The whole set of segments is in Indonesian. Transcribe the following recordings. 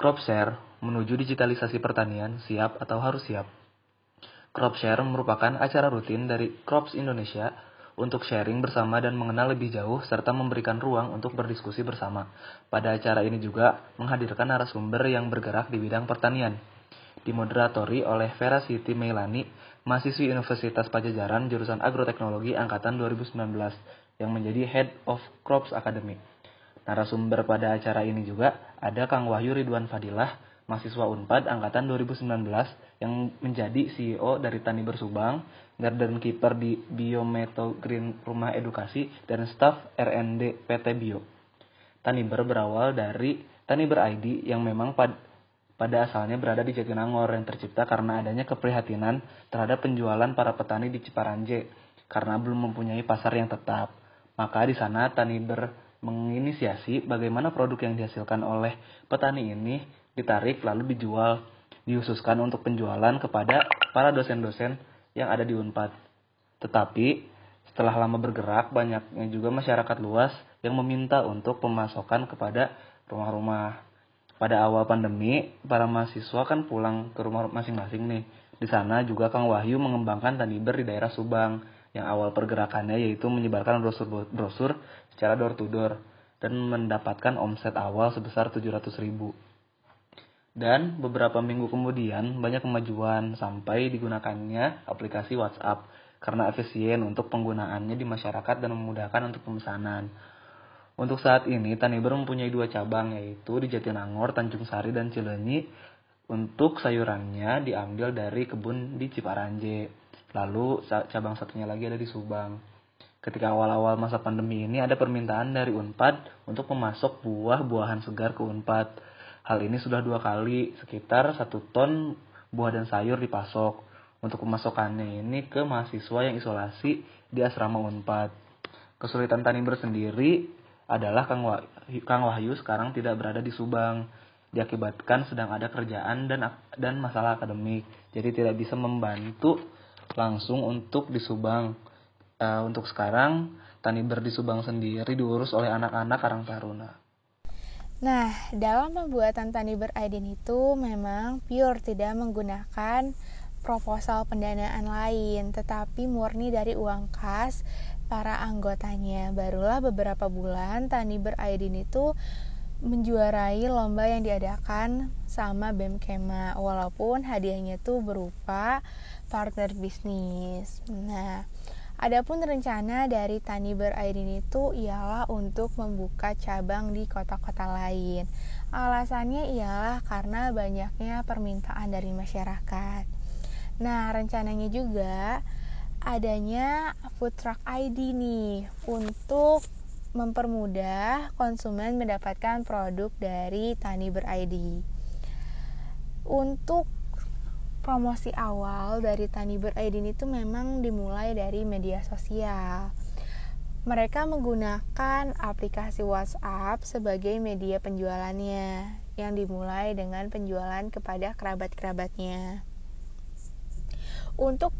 Cropshare menuju digitalisasi pertanian siap atau harus siap. Cropshare merupakan acara rutin dari Crops Indonesia untuk sharing bersama dan mengenal lebih jauh serta memberikan ruang untuk berdiskusi bersama. Pada acara ini juga menghadirkan narasumber yang bergerak di bidang pertanian. Dimoderatori oleh Vera Siti Meilani, mahasiswi Universitas Pajajaran jurusan Agroteknologi angkatan 2019 yang menjadi Head of Crops Academy. Narasumber pada acara ini juga ada Kang Wahyu Ridwan Fadilah, mahasiswa Unpad angkatan 2019 yang menjadi CEO dari Tani Bersubang, garden keeper di Biometo Green Rumah Edukasi, dan staf RND PT Bio. Taniber berawal dari Taniber ID yang memang pad pada asalnya berada di Jatinangor yang tercipta karena adanya keprihatinan terhadap penjualan para petani di Ciparanje karena belum mempunyai pasar yang tetap. Maka di sana Taniber menginisiasi bagaimana produk yang dihasilkan oleh petani ini ditarik lalu dijual, dihususkan untuk penjualan kepada para dosen-dosen yang ada di Unpad. Tetapi setelah lama bergerak, banyaknya juga masyarakat luas yang meminta untuk pemasokan kepada rumah-rumah. Pada awal pandemi, para mahasiswa kan pulang ke rumah masing-masing nih. Di sana juga Kang Wahyu mengembangkan Taniber di daerah Subang yang awal pergerakannya yaitu menyebarkan brosur-brosur secara door to door dan mendapatkan omset awal sebesar 700 ribu. Dan beberapa minggu kemudian banyak kemajuan sampai digunakannya aplikasi WhatsApp karena efisien untuk penggunaannya di masyarakat dan memudahkan untuk pemesanan. Untuk saat ini, Taniber mempunyai dua cabang yaitu di Jatinangor, Tanjung Sari, dan Cilenyi. Untuk sayurannya diambil dari kebun di Ciparanje. Lalu cabang satunya lagi ada di Subang. Ketika awal-awal masa pandemi ini ada permintaan dari Unpad untuk memasok buah-buahan segar ke Unpad. Hal ini sudah dua kali, sekitar satu ton buah dan sayur dipasok. Untuk pemasokannya ini ke mahasiswa yang isolasi di asrama Unpad. Kesulitan Tani bersendiri adalah Kang Wahyu, Kang Wahyu sekarang tidak berada di Subang diakibatkan sedang ada kerjaan dan dan masalah akademik. Jadi tidak bisa membantu langsung untuk di Subang. Uh, untuk sekarang Tani Ber di Subang sendiri diurus oleh anak-anak Karang Taruna. Nah, dalam pembuatan Tani Ber itu memang pure tidak menggunakan proposal pendanaan lain, tetapi murni dari uang kas para anggotanya. Barulah beberapa bulan Tani Ber Aidin itu menjuarai lomba yang diadakan sama BEM Kema walaupun hadiahnya tuh berupa partner bisnis. Nah, Adapun rencana dari Tani Beraidin itu ialah untuk membuka cabang di kota-kota lain. Alasannya ialah karena banyaknya permintaan dari masyarakat. Nah, rencananya juga adanya food truck ID nih untuk mempermudah konsumen mendapatkan produk dari Tani Ber-ID. Untuk promosi awal dari Tani Beraidin itu memang dimulai dari media sosial. Mereka menggunakan aplikasi WhatsApp sebagai media penjualannya yang dimulai dengan penjualan kepada kerabat-kerabatnya. Untuk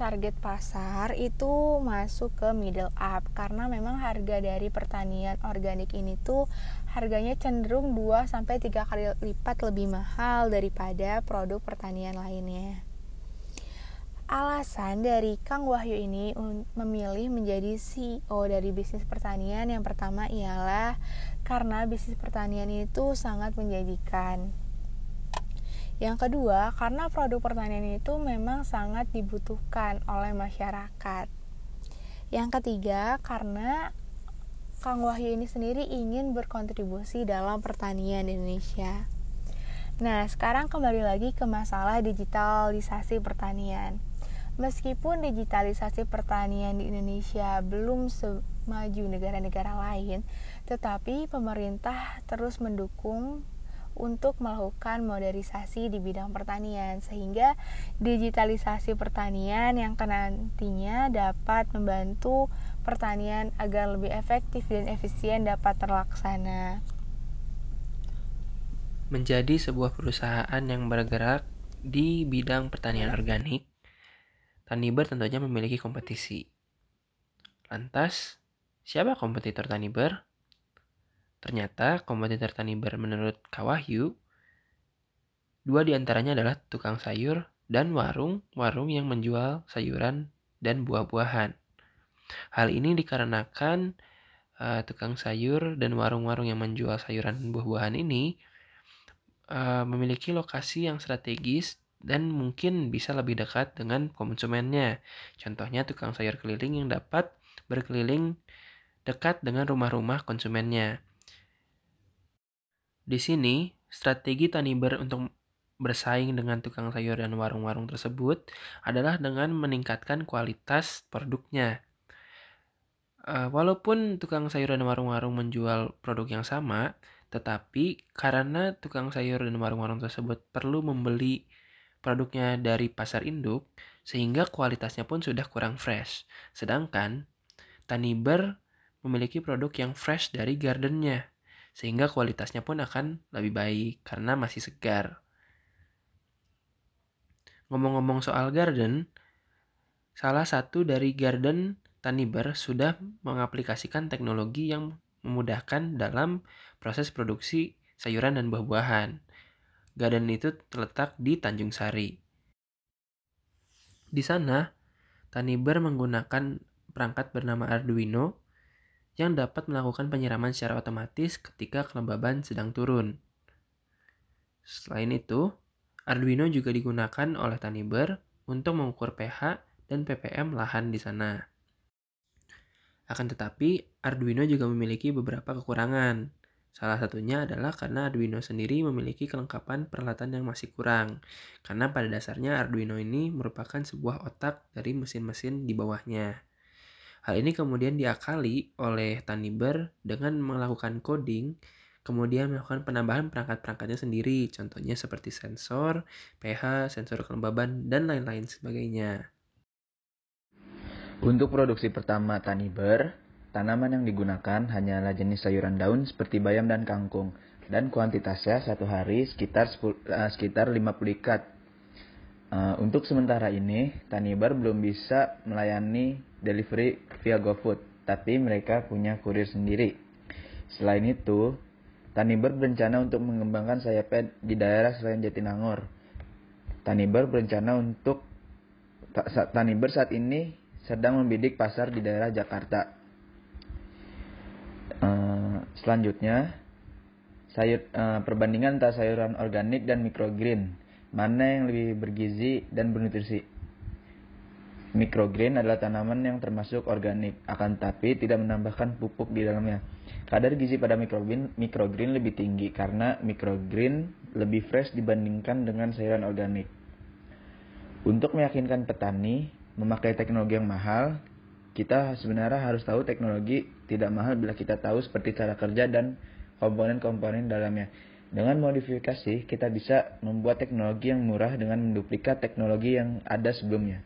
target pasar itu masuk ke middle up karena memang harga dari pertanian organik ini tuh harganya cenderung 2 sampai 3 kali lipat lebih mahal daripada produk pertanian lainnya. Alasan dari Kang Wahyu ini memilih menjadi CEO dari bisnis pertanian yang pertama ialah karena bisnis pertanian itu sangat menjanjikan. Yang kedua, karena produk pertanian itu memang sangat dibutuhkan oleh masyarakat. Yang ketiga, karena Kang Wahyu ini sendiri ingin berkontribusi dalam pertanian Indonesia. Nah, sekarang kembali lagi ke masalah digitalisasi pertanian. Meskipun digitalisasi pertanian di Indonesia belum semaju negara-negara lain, tetapi pemerintah terus mendukung untuk melakukan modernisasi di bidang pertanian sehingga digitalisasi pertanian yang nantinya dapat membantu pertanian agar lebih efektif dan efisien dapat terlaksana. Menjadi sebuah perusahaan yang bergerak di bidang pertanian organik, Taniber tentunya memiliki kompetisi. Lantas, siapa kompetitor Taniber? Ternyata kompetitor Taniber menurut Kawahyu Dua di antaranya adalah tukang sayur dan warung-warung yang menjual sayuran dan buah-buahan. Hal ini dikarenakan uh, tukang sayur dan warung-warung yang menjual sayuran dan buah-buahan ini uh, memiliki lokasi yang strategis dan mungkin bisa lebih dekat dengan konsumennya. Contohnya tukang sayur keliling yang dapat berkeliling dekat dengan rumah-rumah konsumennya. Di sini, strategi Taniber untuk bersaing dengan tukang sayur dan warung-warung tersebut adalah dengan meningkatkan kualitas produknya. Uh, walaupun tukang sayur dan warung-warung menjual produk yang sama, tetapi karena tukang sayur dan warung-warung tersebut perlu membeli produknya dari pasar induk, sehingga kualitasnya pun sudah kurang fresh. Sedangkan Taniber memiliki produk yang fresh dari gardennya, sehingga kualitasnya pun akan lebih baik karena masih segar. Ngomong-ngomong soal garden, salah satu dari garden Taniber sudah mengaplikasikan teknologi yang memudahkan dalam proses produksi sayuran dan buah-buahan. Garden itu terletak di Tanjung Sari. Di sana, Taniber menggunakan perangkat bernama Arduino yang dapat melakukan penyiraman secara otomatis ketika kelembaban sedang turun. Selain itu, Arduino juga digunakan oleh Taniber untuk mengukur pH dan ppm lahan di sana. Akan tetapi, Arduino juga memiliki beberapa kekurangan. Salah satunya adalah karena Arduino sendiri memiliki kelengkapan peralatan yang masih kurang. Karena pada dasarnya Arduino ini merupakan sebuah otak dari mesin-mesin di bawahnya. Hal ini kemudian diakali oleh Taniber dengan melakukan coding, kemudian melakukan penambahan perangkat-perangkatnya sendiri, contohnya seperti sensor, pH, sensor kelembaban, dan lain-lain sebagainya. Untuk produksi pertama Taniber, tanaman yang digunakan hanyalah jenis sayuran daun seperti bayam dan kangkung, dan kuantitasnya satu hari sekitar 10, uh, eh, sekitar 50 ikat. Uh, untuk sementara ini, Taniber belum bisa melayani delivery via GoFood, tapi mereka punya kurir sendiri. Selain itu, Taniber berencana untuk mengembangkan sayapnya di daerah selain Jatinangor. Taniber berencana untuk Taniber saat ini sedang membidik pasar di daerah Jakarta. Uh, selanjutnya, sayur uh, perbandingan antara sayuran organik dan microgreen, mana yang lebih bergizi dan bernutrisi. Microgreen adalah tanaman yang termasuk organik, akan tapi tidak menambahkan pupuk di dalamnya. Kadar gizi pada microgreen, microgreen lebih tinggi karena microgreen lebih fresh dibandingkan dengan sayuran organik. Untuk meyakinkan petani memakai teknologi yang mahal, kita sebenarnya harus tahu teknologi tidak mahal bila kita tahu seperti cara kerja dan komponen-komponen dalamnya. Dengan modifikasi, kita bisa membuat teknologi yang murah dengan menduplikat teknologi yang ada sebelumnya.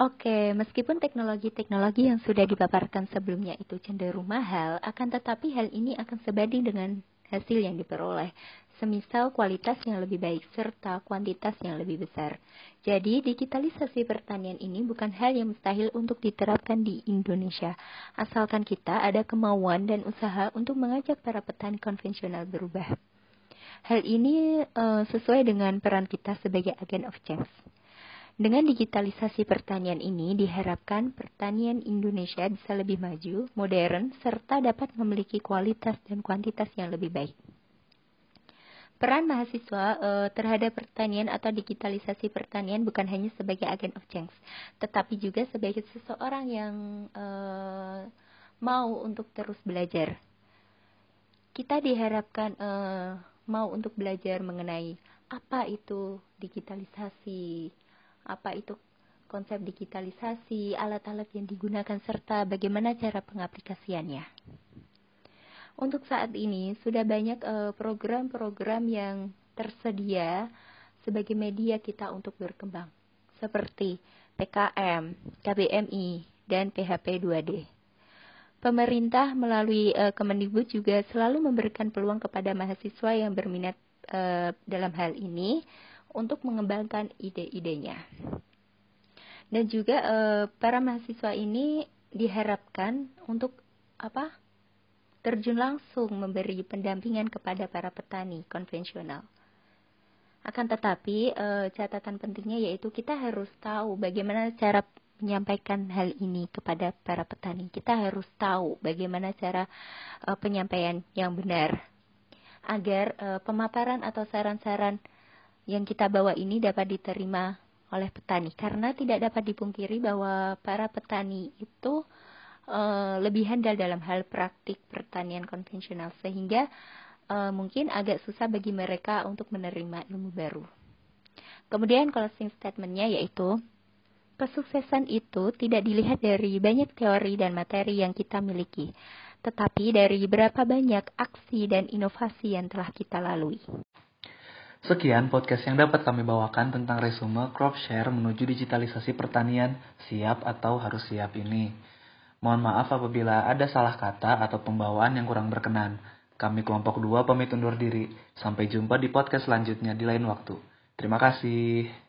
Oke, meskipun teknologi-teknologi yang sudah dipaparkan sebelumnya itu cenderung mahal, akan tetapi hal ini akan sebanding dengan hasil yang diperoleh semisal kualitas yang lebih baik serta kuantitas yang lebih besar. Jadi, digitalisasi pertanian ini bukan hal yang mustahil untuk diterapkan di Indonesia, asalkan kita ada kemauan dan usaha untuk mengajak para petani konvensional berubah. Hal ini uh, sesuai dengan peran kita sebagai agen of change. Dengan digitalisasi pertanian ini diharapkan pertanian Indonesia bisa lebih maju, modern, serta dapat memiliki kualitas dan kuantitas yang lebih baik. Peran mahasiswa uh, terhadap pertanian atau digitalisasi pertanian bukan hanya sebagai agen of change, tetapi juga sebagai seseorang yang uh, mau untuk terus belajar. Kita diharapkan uh, mau untuk belajar mengenai apa itu digitalisasi, apa itu konsep digitalisasi, alat-alat yang digunakan serta bagaimana cara pengaplikasiannya. Untuk saat ini sudah banyak eh, program-program uh, yang tersedia sebagai media kita untuk berkembang, seperti PKM, KBMI, dan PHP 2D. Pemerintah melalui uh, Kemendikbud juga selalu memberikan peluang kepada mahasiswa yang berminat uh, dalam hal ini untuk mengembangkan ide-idenya. Dan juga uh, para mahasiswa ini diharapkan untuk apa? Terjun langsung memberi pendampingan kepada para petani konvensional. Akan tetapi, eh, catatan pentingnya yaitu kita harus tahu bagaimana cara menyampaikan hal ini kepada para petani. Kita harus tahu bagaimana cara eh, penyampaian yang benar agar eh, pemaparan atau saran-saran yang kita bawa ini dapat diterima oleh petani karena tidak dapat dipungkiri bahwa para petani itu lebih handal dalam hal praktik pertanian konvensional sehingga uh, mungkin agak susah bagi mereka untuk menerima ilmu baru. Kemudian closing statementnya yaitu kesuksesan itu tidak dilihat dari banyak teori dan materi yang kita miliki, tetapi dari berapa banyak aksi dan inovasi yang telah kita lalui. Sekian podcast yang dapat kami bawakan tentang resume crop share menuju digitalisasi pertanian siap atau harus siap ini. Mohon maaf apabila ada salah kata atau pembawaan yang kurang berkenan. Kami kelompok dua pamit undur diri. Sampai jumpa di podcast selanjutnya di lain waktu. Terima kasih.